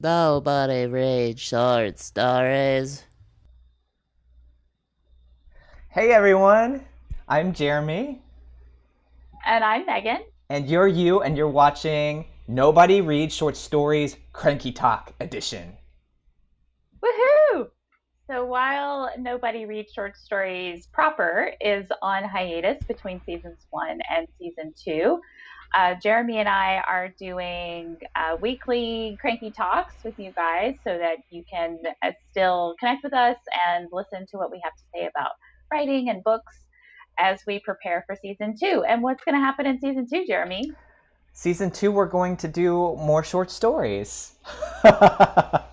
Nobody reads short stories. Hey everyone, I'm Jeremy. And I'm Megan. And you're you, and you're watching Nobody Reads Short Stories Cranky Talk Edition. Woohoo! So while Nobody Reads Short Stories proper is on hiatus between seasons one and season two, uh, Jeremy and I are doing uh, weekly cranky talks with you guys so that you can uh, still connect with us and listen to what we have to say about writing and books as we prepare for season two. And what's going to happen in season two, Jeremy? Season two, we're going to do more short stories.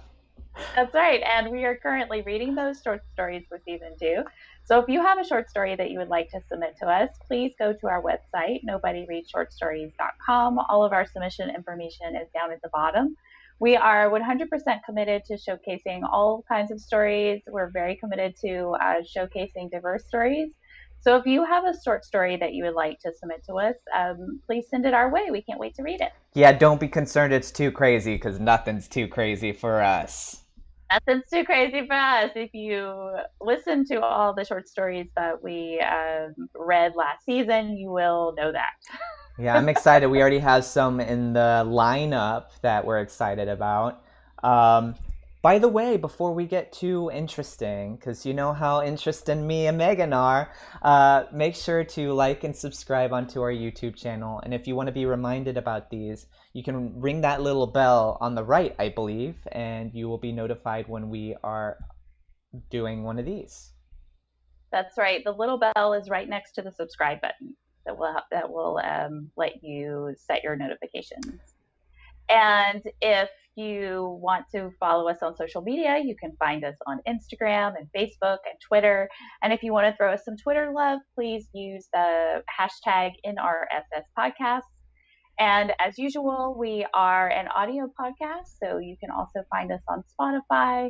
That's right. And we are currently reading those short stories for season two. So if you have a short story that you would like to submit to us, please go to our website, nobodyreadshortstories.com. All of our submission information is down at the bottom. We are 100% committed to showcasing all kinds of stories. We're very committed to uh, showcasing diverse stories. So if you have a short story that you would like to submit to us, um, please send it our way. We can't wait to read it. Yeah, don't be concerned it's too crazy because nothing's too crazy for us nothing's too crazy for us. If you listen to all the short stories that we um, read last season, you will know that. yeah, I'm excited. we already have some in the lineup that we're excited about. Um, by the way, before we get too interesting, because you know how interested me and Megan are, uh, make sure to like and subscribe onto our YouTube channel. And if you want to be reminded about these, you can ring that little bell on the right, I believe, and you will be notified when we are doing one of these. That's right. The little bell is right next to the subscribe button. That will that will um, let you set your notifications. And if you want to follow us on social media, you can find us on Instagram and Facebook and Twitter. And if you want to throw us some Twitter love, please use the hashtag NRSS podcast. And as usual, we are an audio podcast, so you can also find us on Spotify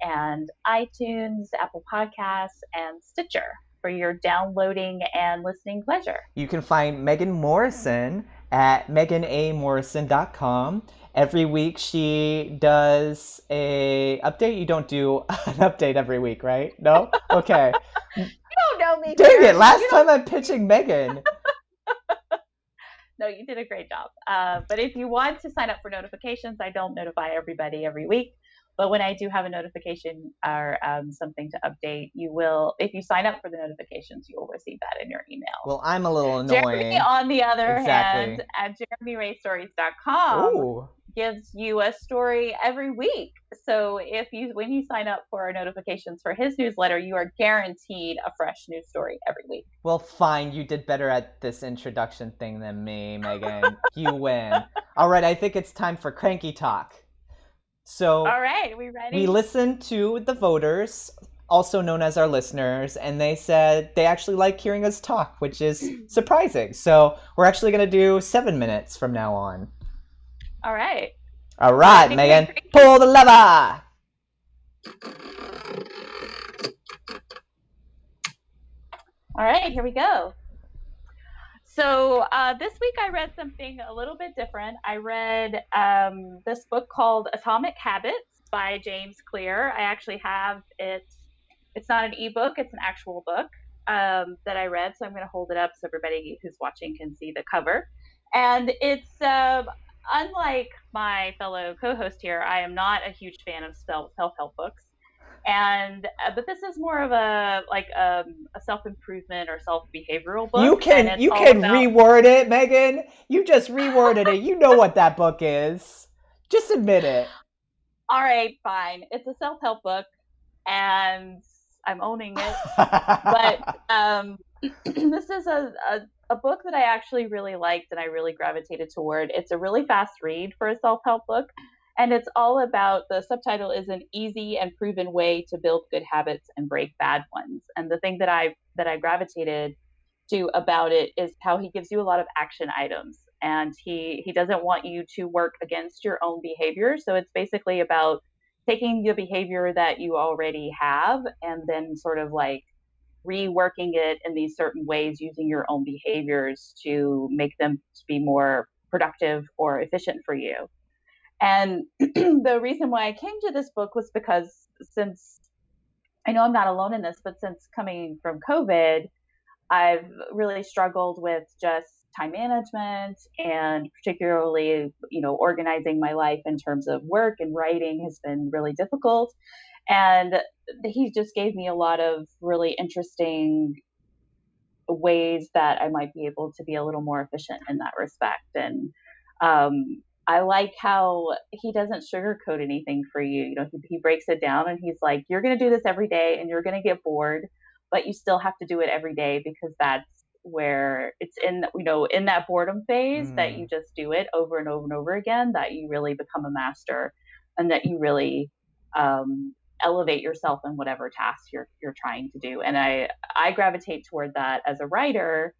and iTunes, Apple Podcasts, and Stitcher for your downloading and listening pleasure. You can find Megan Morrison at meganamorrison.com. Every week she does a update. You don't do an update every week, right? No? Okay. you don't know me. Dang it, last time I'm pitching Megan. no, you did a great job. Uh, but if you want to sign up for notifications, I don't notify everybody every week. But when I do have a notification or um, something to update, you will, if you sign up for the notifications, you will receive that in your email. Well, I'm a little annoying. Jeremy, on the other exactly. hand, at jeremyraystories.com Ooh. Gives you a story every week. So if you, when you sign up for our notifications for his newsletter, you are guaranteed a fresh news story every week. Well, fine. You did better at this introduction thing than me, Megan. you win. All right, I think it's time for cranky talk. So, all right, we ready? We listened to the voters, also known as our listeners, and they said they actually like hearing us talk, which is surprising. So, we're actually going to do seven minutes from now on. All right. All right, Megan, pull the lever. All right, here we go. So uh, this week I read something a little bit different. I read um, this book called Atomic Habits by James Clear. I actually have it. It's not an ebook; it's an actual book um, that I read. So I'm going to hold it up so everybody who's watching can see the cover. And it's uh, unlike my fellow co-host here. I am not a huge fan of self-help books and uh, but this is more of a like um, a self improvement or self behavioral book. You can you can about... reword it, Megan. You just reworded it. You know what that book is. Just admit it. All right, fine. It's a self help book, and I'm owning it. but um, this is a, a a book that I actually really liked and I really gravitated toward. It's a really fast read for a self help book and it's all about the subtitle is an easy and proven way to build good habits and break bad ones. And the thing that I that I gravitated to about it is how he gives you a lot of action items and he he doesn't want you to work against your own behavior. So it's basically about taking the behavior that you already have and then sort of like reworking it in these certain ways using your own behaviors to make them to be more productive or efficient for you And the reason why I came to this book was because since I know I'm not alone in this, but since coming from COVID, I've really struggled with just time management and particularly, you know, organizing my life in terms of work and writing has been really difficult. And he just gave me a lot of really interesting ways that I might be able to be a little more efficient in that respect. And um, I like how he doesn't sugarcoat anything for you. You know, he, he breaks it down and he's like, you're going to do this every day and you're going to get bored, but you still have to do it every day because that's where it's in, you know, in that boredom phase mm. that you just do it over and over and over again, that you really become a master and that you really um, elevate yourself in whatever task you're, you're trying to do. And I, I gravitate toward that as a writer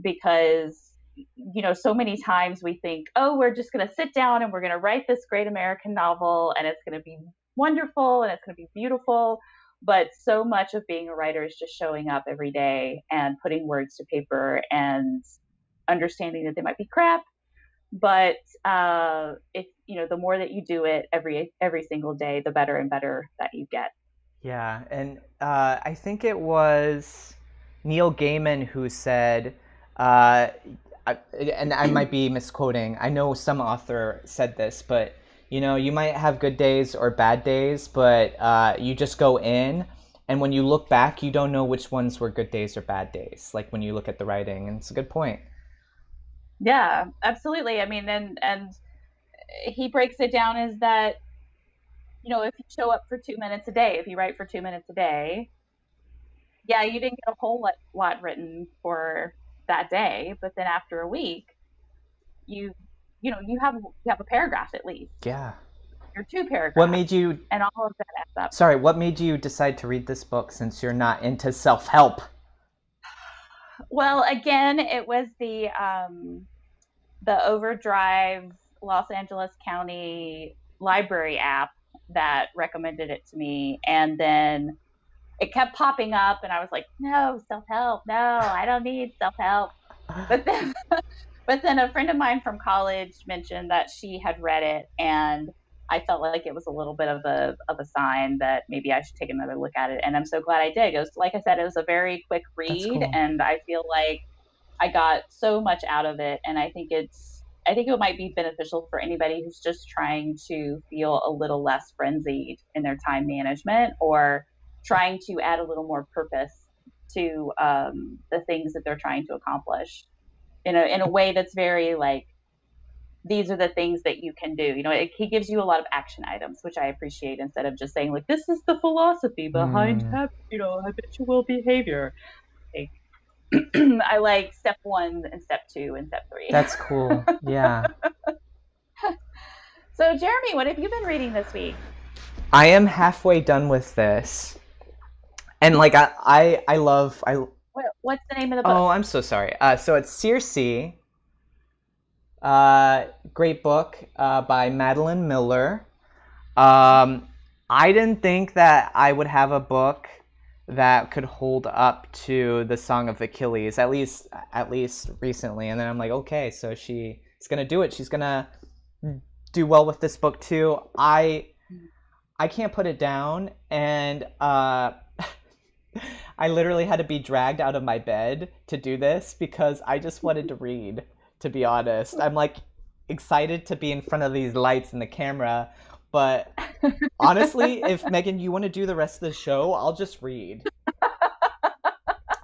because you know, so many times we think, oh, we're just going to sit down and we're going to write this great American novel and it's going to be wonderful and it's going to be beautiful. But so much of being a writer is just showing up every day and putting words to paper and understanding that they might be crap. But uh, if you know, the more that you do it every every single day, the better and better that you get. Yeah, and uh, I think it was Neil Gaiman who said, uh, I, and I might be misquoting. I know some author said this, but you know, you might have good days or bad days, but uh, you just go in, and when you look back, you don't know which ones were good days or bad days. Like when you look at the writing, and it's a good point. Yeah, absolutely. I mean, and and he breaks it down as that, you know, if you show up for two minutes a day, if you write for two minutes a day, yeah, you didn't get a whole lot, lot written for that day, but then after a week, you you know you have you have a paragraph at least. Yeah. Or two paragraphs. What made you? And all of that adds up. Sorry, what made you decide to read this book since you're not into self help? Well, again, it was the um, the Overdrive Los Angeles County Library app that recommended it to me, and then it kept popping up and I was like, no, self help. No, I don't need self help. But then, but then a friend of mine from college mentioned that she had read it and I felt like it was a little bit of a, of a sign that maybe I should take another look at it. And I'm so glad I did. It was, like I said, it was a very quick read cool. and I feel like I got so much out of it. And I think it's, I think it might be beneficial for anybody who's just trying to feel a little less frenzied in their time management or trying to add a little more purpose to um, the things that they're trying to accomplish in a in a way that's very like these are the things that you can do. You know, it, he gives you a lot of action items, which I appreciate instead of just saying like this is the philosophy behind mm. you know habitual behavior. Like, I like step one and step two and step three. That's cool. Yeah. so Jeremy, what have you been reading this week? I am halfway done with this and like I, I, I love I. What's the name of the book? Oh, I'm so sorry. Uh, so it's Circe. Uh, great book uh, by Madeline Miller. Um, I didn't think that I would have a book that could hold up to the Song of Achilles, at least at least recently. And then I'm like, okay, so she's gonna do it. She's gonna do well with this book too. I I can't put it down, and uh, I literally had to be dragged out of my bed to do this because I just wanted to read, to be honest. I'm like excited to be in front of these lights and the camera, but honestly, if Megan, you want to do the rest of the show, I'll just read.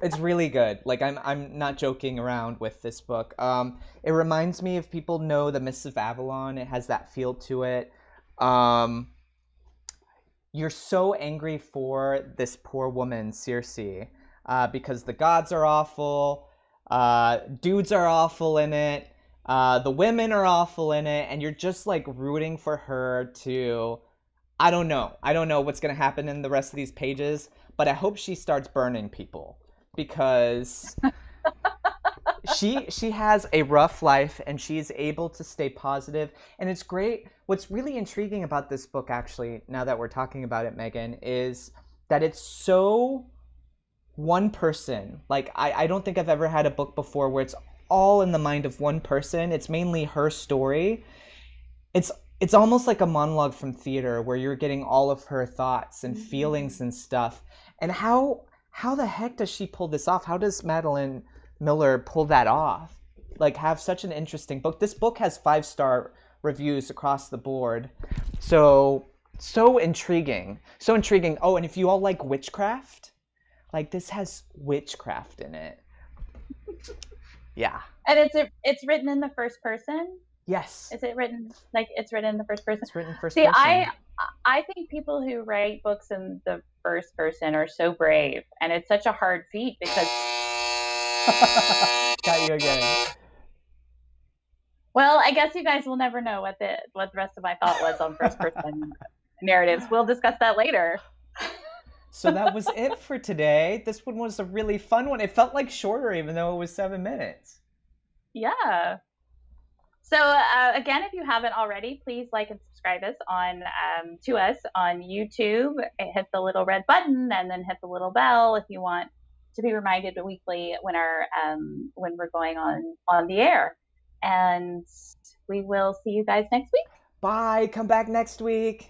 it's really good. Like I'm I'm not joking around with this book. Um, it reminds me if people know the Mists of Avalon. It has that feel to it. Um, you're so angry for this poor woman, Circe, uh, because the gods are awful, uh, dudes are awful in it, uh, the women are awful in it, and you're just like rooting for her to. I don't know. I don't know what's going to happen in the rest of these pages, but I hope she starts burning people because she she has a rough life and she's able to stay positive and it's great what's really intriguing about this book actually now that we're talking about it megan is that it's so one person like I, I don't think i've ever had a book before where it's all in the mind of one person it's mainly her story it's it's almost like a monologue from theater where you're getting all of her thoughts and mm-hmm. feelings and stuff. And how how the heck does she pull this off? How does Madeline Miller pull that off? Like have such an interesting book. This book has five star reviews across the board. So so intriguing. So intriguing. Oh, and if you all like witchcraft, like this has witchcraft in it. Yeah. And it's it's written in the first person. Yes. Is it written like it's written in the first person? It's written first See, person. I I think people who write books in the first person are so brave, and it's such a hard feat because. Got you again. Well, I guess you guys will never know what the what the rest of my thought was on first person narratives. We'll discuss that later. So that was it for today. This one was a really fun one. It felt like shorter, even though it was seven minutes. Yeah. So uh, again, if you haven't already, please like and subscribe us on um, to us on YouTube. Hit the little red button and then hit the little bell if you want to be reminded weekly when our um, when we're going on on the air. And we will see you guys next week. Bye. Come back next week.